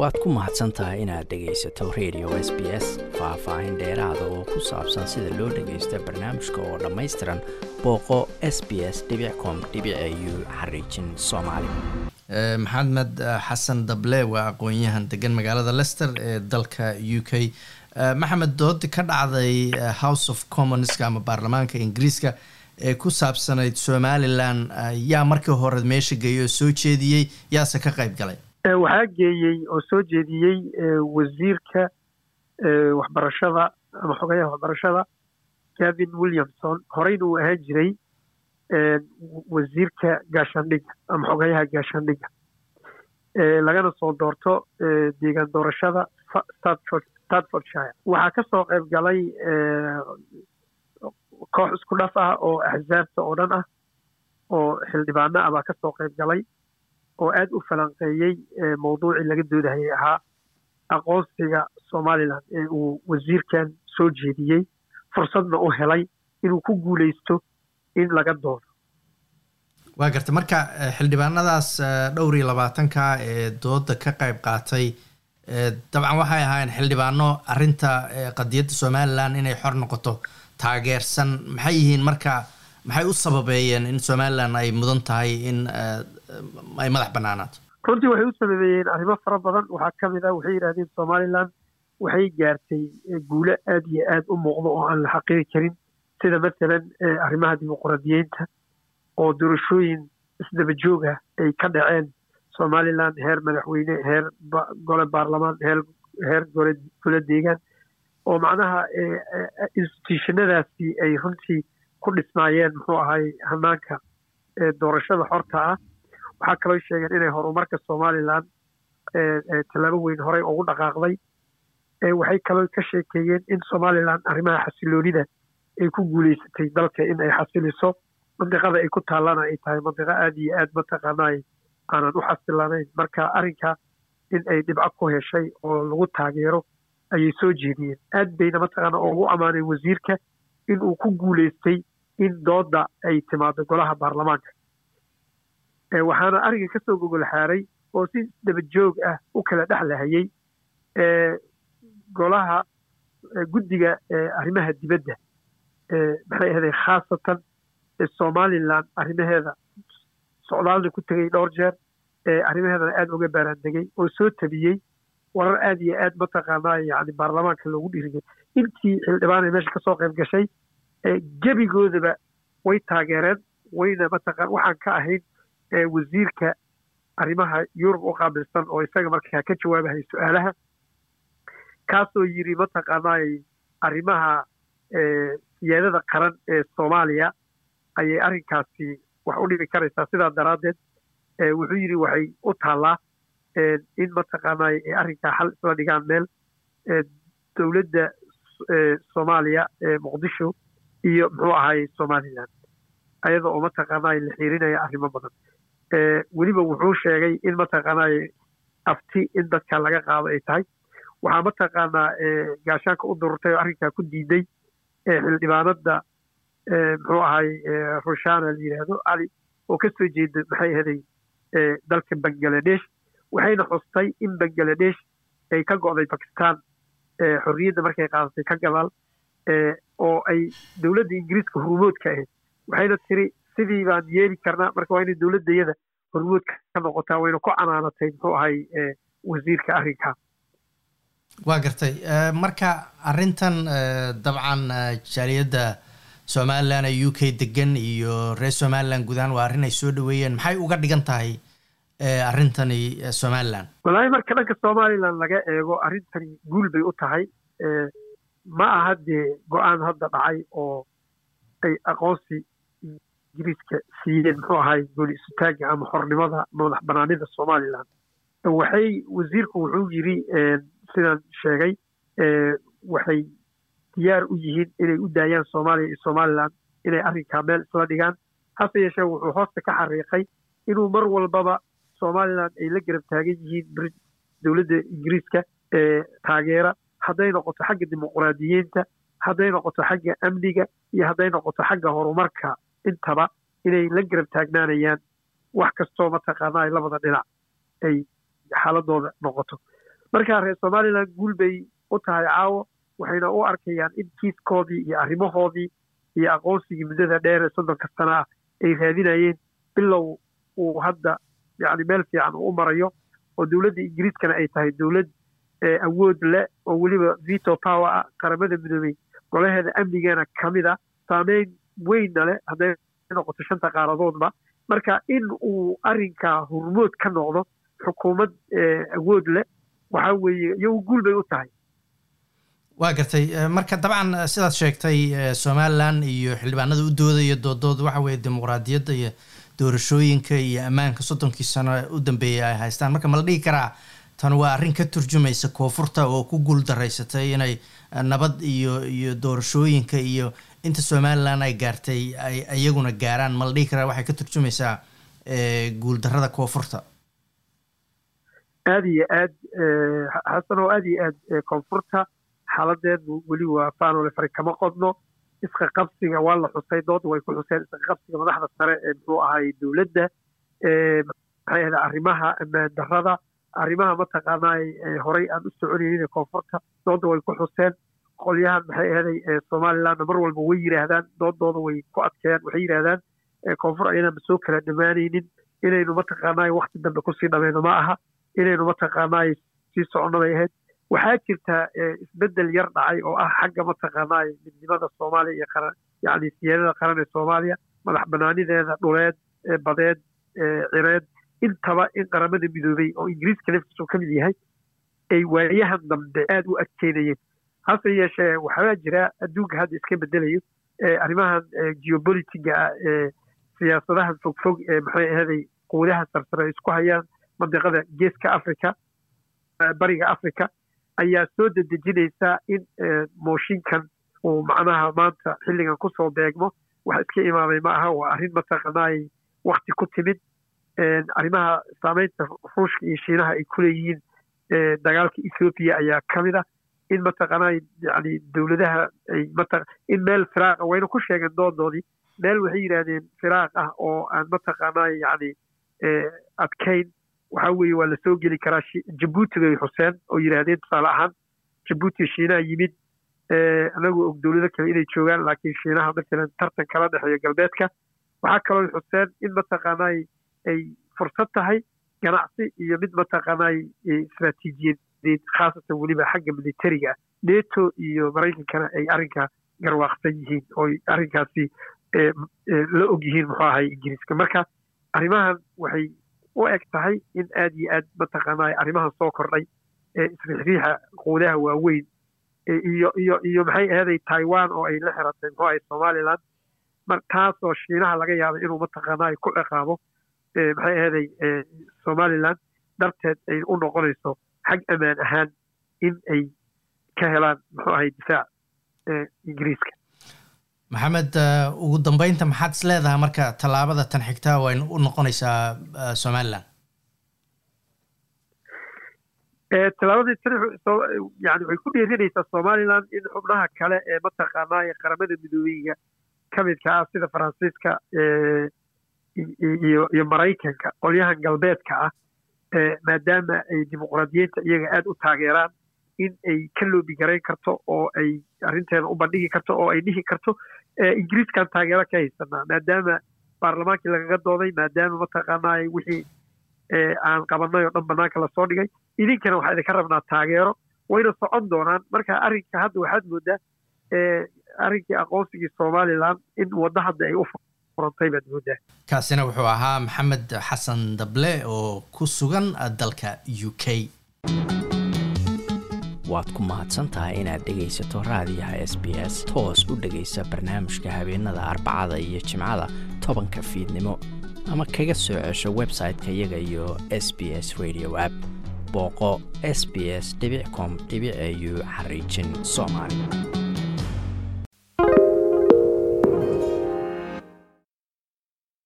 waad ku mahadsan tahay inaad dhegaysato radio s b s faah-faahin dheeraada oo ku saabsan sida loo dhagaysto barnaamijka oo dhammaystiran booqo s b s com u xariijin soomaali. Maxamed xasan dable waa aqoon-yahan degan magaalada lester ee dalka u k. Maxamed doodi ka dhacday house of commonska ama baarlamaanka ingiriiska ee ku saabsanayd somalilan yaa markii hore meesha geeyay oo soo jeediyey yaase ka qayb galay waxaa geeyey oo soo jeediyey wasiirka waxbarashada ama xogayaha waxbarashada gavin williamson. Horeyna uu ahaan jiray wasiirka gaashaandhiga ama xogayaha gaashaandhiga lagana soo doorto deegaan doorashada stadfordshire waxaa ka soo qayb galay koox isku dhaf ah oo axsaabta oo dhan ah oo xildhibaano ah baa ka soo qayb galay oo aada u falanqeeyey mawduucii laga doodahayay ahaa aqoonsiga somalilan ee uu wasiirkan soo jeediyey. Fursadna u helay inuu ku guuleysto in laga doodo waa garta. Marka xildhibaanadaas dhowr iyo labaatanka ee dooda ka qayb qaatay dabcan waxay ahaayeen xildhibaano arrinta qadiyadda somalilan inay xor noqoto taageersan. Maxay yihiin marka maxay u sababeeyeen in somalilan ay mudan tahay in ay madax banaanaato runtii waxay u sababeeyeen arrimo fara badan. Waxaa ka mid ah waxay yidhahdeen somalilan waxay gaartay guulo aada iyo aada u muuqdo oo aan la xaqiiri karin. Sida mathalan arrimaha dimuqraadiyeynta oo doorashooyin isdaba joog ah ay ka dhaceen. Somalilan heer madaxweyne heer gole baarlamaan heer gole deegaan oo macnaha institutionadaasi ay runtii ku dhismaayeen muxuu ahay hanaanka doorashada xorta ah waxaa kaloo sheegeen inay horumarka somalilan tallaabo weyn horey ugu dhaqaaqday. Waxay kaloo ka sheekeeyeen in somalilan arrimaha xasiloonida ay ku guuleysatay dalka in ay xasiliso. Mandiqada ay ku taallana ay tahay mandiqo aada iyo aad mataqaanay aanan u xasilanayn. Marka arrinka in ay dhibco ku heshay oo lagu taageero ayay soo jeediyeen. Aad bayna mataqaana ugu ammaaneen wasiirka in uu ku guuleystay in dooda ay timaado golaha baarlamaanka waxaana arringa ka soo gogol xaaray oo si daba joog ah u kala dhexlahayey golaha guddiga arrimaha dibadda maxay ahaday khaasatan somalilan arrimaheeda socdaalna ku tegay dhowr jeer arrimaheedana aada uga baaraandegay oo soo tabiyey warar aada iyo aad mataqaanaa yani baarlamaanka loogu dhiirigay. Intii xildhibaanay meesha ka soo qayb gashay gebigoodaba way taageereen wayna mataqaan waxaan ka ahayn wasiirka arrimaha yurub u qaabilsan oo isaga markaa ka jawaabahay su'aalaha kaasoo yiri mataqaanay arrimaha siyaadada qaran ee soomaaliya? Ayay arrinkaasi wax u dhimi karaysaa. Sidaa daraaddeed wuxuu yidhi waxay u taallaa in mataqaanay arrinkaa xal isla dhigaan meel dowladda soomaaliya ee muqdisho iyo muxuu ahay somalilan ayada oo mataqaanay la xiirinaya arrimo badan weliba wuxuu sheegay in mataqaanay afti in dadka laga qaado ay tahay. Waxaa mataqaanaa gaashaanka u dururtay oo arrinkaa ku diiday xildhibaanada muxuu ahay rushana la yidhaahdo cali oo ka soo jeeda maxay ahaday dalka bangaladesh waxayna xustay in bangaladesh ay ka go'day bakistan xorriyadda markay qaadatay ka gadaal oo ay dowladda ingiriiska hormoodka ahayd. Waxayna tiri sidii baan yeeli karnaa. Marka waa inay dowladdayada hormoodka ka noqotaa wayna ku canaanatay muxuu ahay wasiirka arrinkaa waa gartay. Marka arrintan dabcan jaaliyadda somalilan ee u k degan iyo reer somalilan gudahaan waa arrin ay soo dhaweeyeen. Maxay uga dhigan tahay arrintani somalilan wallaahi marka dhanka somalilan laga eego arrintani guul bay u tahay. Ma aha dee go'aan hadda dhacay oo ay aqoonsi ingiriiska siiyeen muxuu ahay gooli isutaaga ama xornimada madax banaanida somalilan waxay wasiirku wuxuu yiri sidaan sheegay waxay diyaar u yihiin inay u daayaan soomaaliya iyo somalilan inay arrinkaa meel isla dhigaan. Hase yeeshee wuxuu hoosta ka xariiqay inuu mar walbaba somalilan ay la garab taagan yihiin dowladda ingiriiska taageera. Hadday noqoto xagga dimuqraadiyiinta hadday noqoto xagga amniga iyo hadday noqoto xagga horumarka intaba inay la garab taagnaanayaan wax kastoo mataqaana ay labada dhinac ay xaaladooda noqoto. Marka reer somalilan guul bay u tahay caawo waxayna u arkayaan in kiiskoodii iyo arrimahoodii iyo aqoonsigii muddada dheer ee soddonka sana ah ay raadinayeen bilow uu hadda yani meel fiican uu u marayo oo dowladda ingiriiskana ay tahay dowlad awood leh oo weliba veto power ah qaramada midoobey golaheeda amnigeena ka mid ah. Saameyn weynna leh hadday noqoto shanta qaaradoodba marka in uu arrinkaa hurmood ka noqdo xukuumad awood leh waxaa weeye iyagu guul bay u tahay. Waa gartay. Marka dabcan sidaad sheegtay somalilan iyo xildhibaanada u doodaya doodooda waxa weeye dimuqraadiyadda iyo doorashooyinka iyo ammaanka soddonkii sano u dambeeyay ay haystaan. Marka ma la dhihi karaa tan waa arrin ka turjumaysa koonfurta oo ku guul daraysatay inay nabad iyo iyo doorashooyinka iyo inta somalilan ay gaartay ay iyaguna gaaraan ma dhihi karaa waxay ka turjumaysaa guuldarrada koonfurta. Aada iyo aad xasan oo aada iyo aad koonfurta xaaladeedu weli waa faanole fari kama qodno iska qabsiga waa la xusay dooda way ku xuseen. Iska qabsiga madaxda sare ee muxuu ahay dowladda maxay ahda arrimaha ammaan darrada arrimaha mataqaanaa horey aan u soconaynin koonfurta dooda way ku xuseen qolyahan maxay ahday somalilandna mar walba way yidhaahdaan doodooda way ku adkeeyaan waxay yidhaahdaan koonfur ayadaan soo kala dhammaanaynin inaynu mataqaanaa wakti dambe ku sii dhameyno ma aha inaynu mataqaanaa sii soconno bay ahayd. Waxaa jirta isbeddel yar dhacay oo ah xagga mataqaanaa midnimada soomaaliya iyo qaran yani siyaadada qaran ee soomaaliya madax banaanideeda dhuleed badeed cireed intaba in qaramada midoobey oo ingiriiska laftiisu ka mid yahay ay waayahan dambe aada u adkeynayeen hase yeeshee waxaa jira adduunka hadda iska bedelayo arrimahan geopolitiga ah ee siyaasadaha fogfog ee maxay ahaday quudaha sarsare ay isku hayaan mandiqada geeska africa bariga africa ayaa soo dedejinaysa in mooshinkan uu macnaha maanta xilligan ku soo beegmo. Wax iska imaaday ma aha waa arrin mataqaanaay wakti ku timid. Arrimaha saameynta ruushka iyo shiinaha ay ku leeyihiin dagaalka ethoobiya ayaa ka mid ah in mataqaanaa yani dowladaha ay mata in meel firaaqa wayna ku sheegeen doodoodii meel waxay yidhaahdeen firaaq ah oo aan mataqaanaa yani adkayn waxaa weeye waa la soo geli karaa jabuuti bay xuseen oo yidhaahdeen tusaale ahaan jabuuti shiinaha yimid anagoo og dowlado kale inay joogaan laakiin shiinaha matalan tartan kala dhexeeya galbeedka waxaa kaloo xuseen in mataqaanaa ay fursad tahay ganacsi iyo mid mataqaanaa istraatiijiyadeed khaasatan weliba xagga militariga neto iyo maraykankana ay arrinka garwaaqsan yihiin oo arrinkaasi la og yihiin muxuu ahay ingiriiska. Marka arrimahan waxay u eg tahay in aada iyo aad mataqaanaa arrimahan soo kordhay ee isriixriixa quudaha waaweyn iyo iyo iyo maxay ahaday taiwan oo ay la xiratay muxuu ahay somaliland. Mar taasoo shiinaha laga yaabay inuu mataqaanaa ku ciqaabo maxay ahaday somaliland. Darteed ay u noqonayso xag ammaan ahaan in ay ka helaan muxuu ahay difaac ingiriiska. Maxamed ugu dambeynta maxaad is leedahay marka tallaabada tan xigtaa waynu u noqonaysaa somaliland? Tallaabadii tan yani waxay ku dhiirinaysaa somaliland in xubnaha kale ee mataqaanaa qaramada midoobeyga ka midka ah sida faransiiska iyo maraykanka qolyahan galbeedka ah maadaama ay dimuqraadiyiinta iyaga aada u taageeraan in ay ka loobi garayn karto oo ay arrinteeda u bandhigi karto oo ay dhihi karto ingiriiskan taageero ka haysanaa. Maadaama baarlamaankii lagaga dooday maadaama mataqaanaa wixii aan qabanay oo dhan banaanka la soo dhigay idinkana waxaa idinka rabnaa taageero. Wayna socon doonaan. Marka arrinka hadda waxaad moodaa arrinkii aqoonsigii somaliland in waddo hadda ay u furantay baad moodaa kaasina wuxuu ahaa maxamed xasan dable oo ku sugan dalka u k. Waad ku mahadsantahay inaad dhegaysato raadiyaha s b s. Toos u dhegaysa barnaamijka habeenada arbacada iyo jimcada tobanka fiidnimo. Ama kaga soo cesho website-ka iyaga iyo s b s radio app. Booqo s b s com au xariijin soomaali